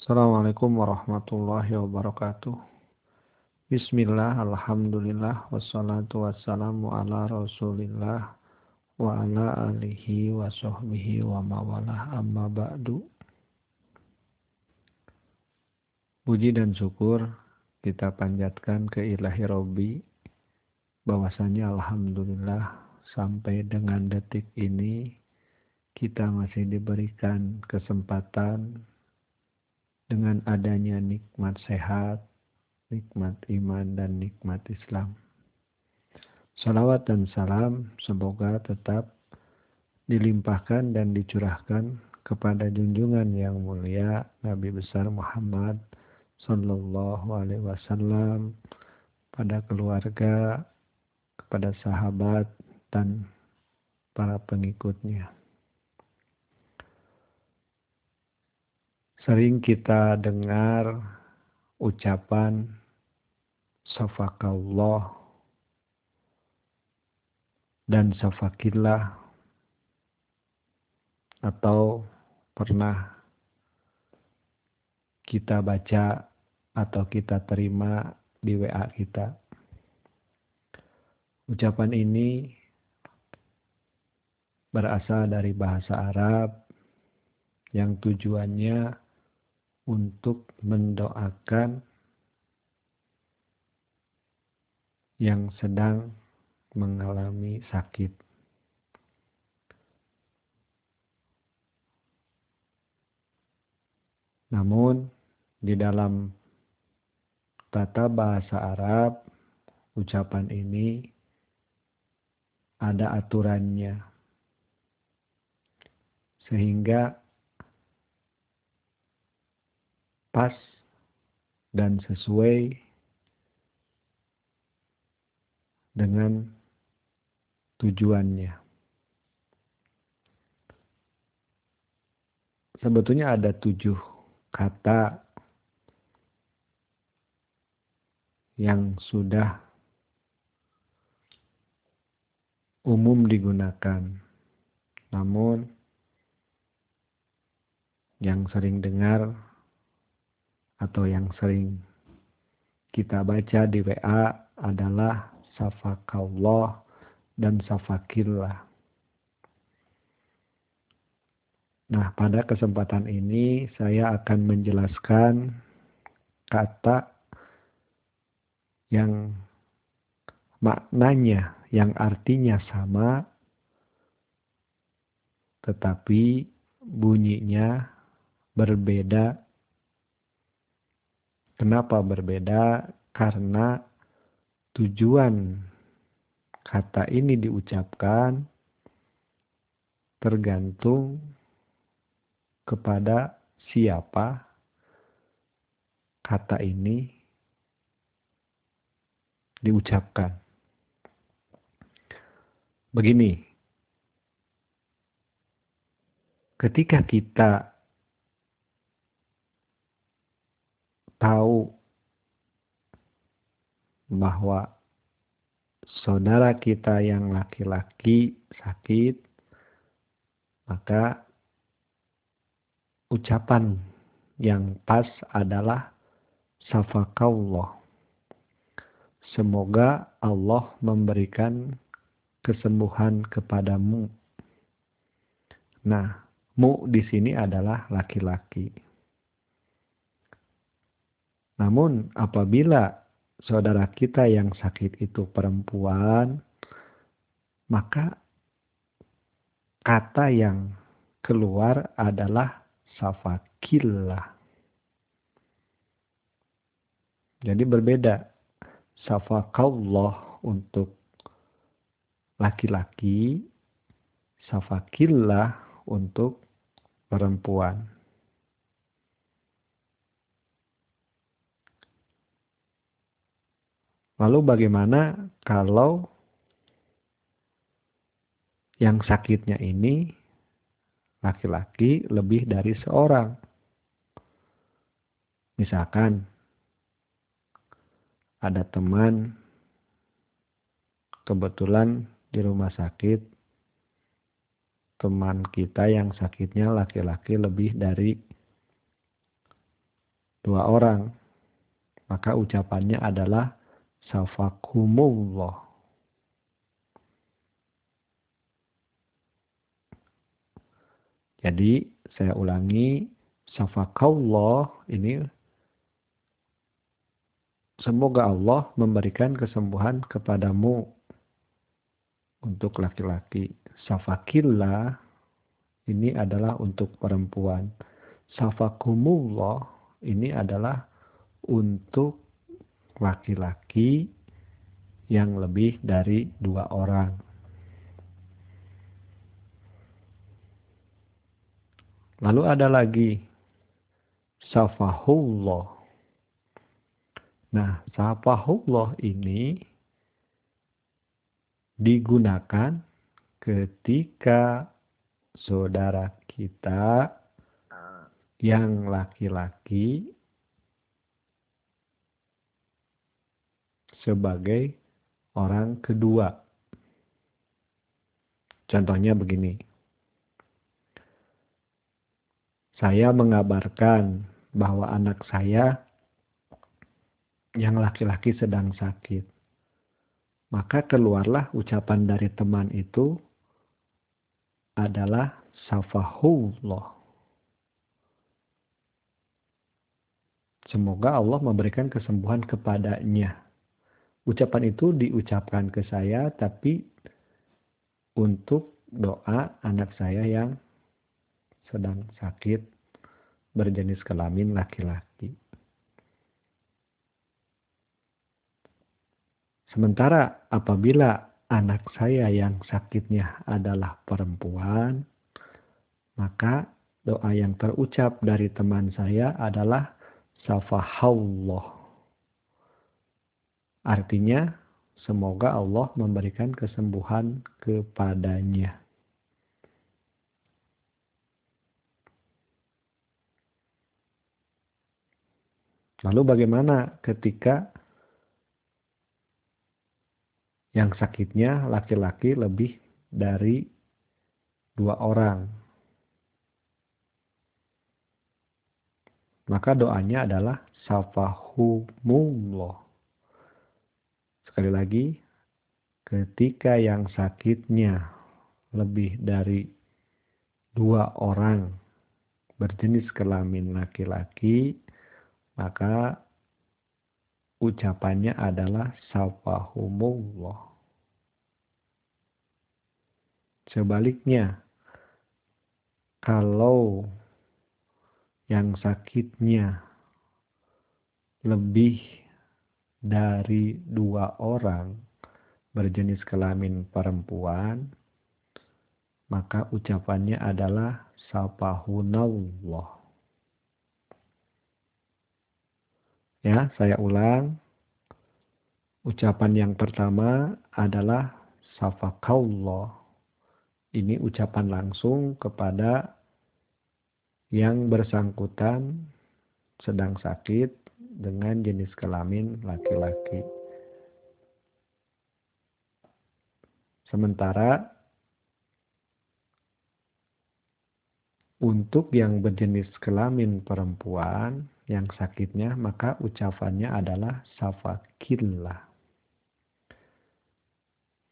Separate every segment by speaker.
Speaker 1: Assalamualaikum warahmatullahi wabarakatuh. Bismillah, alhamdulillah, wassalatu wassalamu ala rasulillah wa ala alihi wa sahbihi wa mawalah amma ba'du. Puji dan syukur kita panjatkan ke ilahi Robbi bahwasanya alhamdulillah sampai dengan detik ini kita masih diberikan kesempatan dengan adanya nikmat sehat, nikmat iman, dan nikmat Islam. Salawat dan salam semoga tetap dilimpahkan dan dicurahkan kepada junjungan yang mulia Nabi besar Muhammad Sallallahu Alaihi Wasallam pada keluarga, kepada sahabat dan para pengikutnya. Sering kita dengar ucapan safakallah dan safakillah atau pernah kita baca atau kita terima di WA kita. Ucapan ini berasal dari bahasa Arab yang tujuannya untuk mendoakan yang sedang mengalami sakit. Namun di dalam tata bahasa Arab ucapan ini ada aturannya. Sehingga pas dan sesuai dengan tujuannya. Sebetulnya ada tujuh kata yang sudah umum digunakan. Namun yang sering dengar atau yang sering kita baca di WA adalah safakallah dan safakillah. Nah, pada kesempatan ini saya akan menjelaskan kata yang maknanya, yang artinya sama, tetapi bunyinya berbeda Kenapa berbeda? Karena tujuan kata ini diucapkan tergantung kepada siapa kata ini diucapkan. Begini, ketika kita tahu bahwa saudara kita yang laki-laki sakit, maka ucapan yang pas adalah safakallah. Semoga Allah memberikan kesembuhan kepadamu. Nah, mu di sini adalah laki-laki. Namun apabila saudara kita yang sakit itu perempuan, maka kata yang keluar adalah safakillah. Jadi berbeda. Safakallah untuk laki-laki, safakillah untuk perempuan. Lalu bagaimana kalau yang sakitnya ini laki-laki lebih dari seorang? Misalkan ada teman kebetulan di rumah sakit teman kita yang sakitnya laki-laki lebih dari dua orang, maka ucapannya adalah safakumullah. Jadi saya ulangi safakallah ini semoga Allah memberikan kesembuhan kepadamu untuk laki-laki. Safakillah ini adalah untuk perempuan. Safakumullah ini adalah untuk laki-laki yang lebih dari dua orang. Lalu ada lagi safahullah. Nah, safahullah ini digunakan ketika saudara kita yang laki-laki sebagai orang kedua. Contohnya begini. Saya mengabarkan bahwa anak saya yang laki-laki sedang sakit. Maka keluarlah ucapan dari teman itu adalah safahullah. Semoga Allah memberikan kesembuhan kepadanya. Ucapan itu diucapkan ke saya tapi untuk doa anak saya yang sedang sakit berjenis kelamin laki-laki. Sementara apabila anak saya yang sakitnya adalah perempuan, maka doa yang terucap dari teman saya adalah safahallah. Artinya, semoga Allah memberikan kesembuhan kepadanya. Lalu bagaimana ketika yang sakitnya laki-laki lebih dari dua orang? Maka doanya adalah safahumullah. Sekali lagi, ketika yang sakitnya lebih dari dua orang berjenis kelamin laki-laki, maka ucapannya adalah safahumullah. Sebaliknya, kalau yang sakitnya lebih dari dua orang berjenis kelamin perempuan, maka ucapannya adalah sapahunallah. Ya, saya ulang. Ucapan yang pertama adalah safakallah. Ini ucapan langsung kepada yang bersangkutan sedang sakit dengan jenis kelamin laki-laki. Sementara untuk yang berjenis kelamin perempuan yang sakitnya, maka ucapannya adalah safakillah.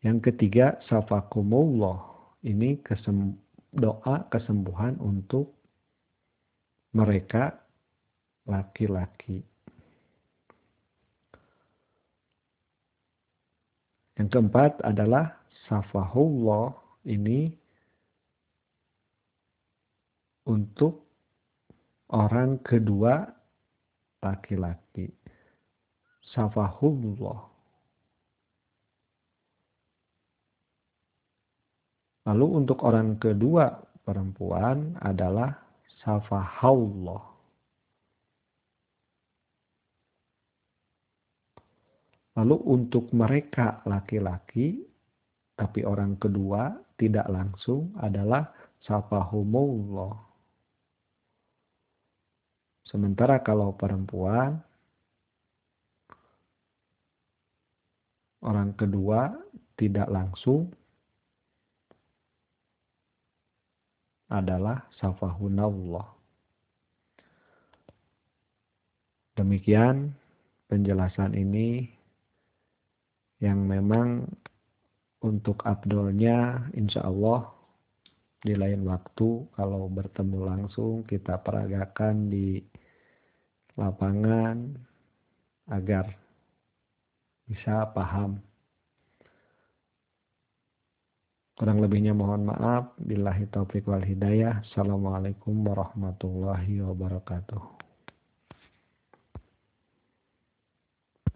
Speaker 1: Yang ketiga, safakumullah. Ini kesem doa kesembuhan untuk mereka laki-laki. Yang keempat adalah safahullah ini untuk orang kedua laki-laki. Safahullah. Lalu untuk orang kedua perempuan adalah safahallah. Lalu untuk mereka laki-laki, tapi orang kedua tidak langsung adalah safahumullah. Sementara kalau perempuan, orang kedua tidak langsung adalah safahunallah. Demikian penjelasan ini yang memang untuk Abdulnya insya Allah di lain waktu kalau bertemu langsung kita peragakan di lapangan agar bisa paham. Kurang lebihnya mohon maaf. Billahi taufiq wal hidayah. Assalamualaikum warahmatullahi wabarakatuh.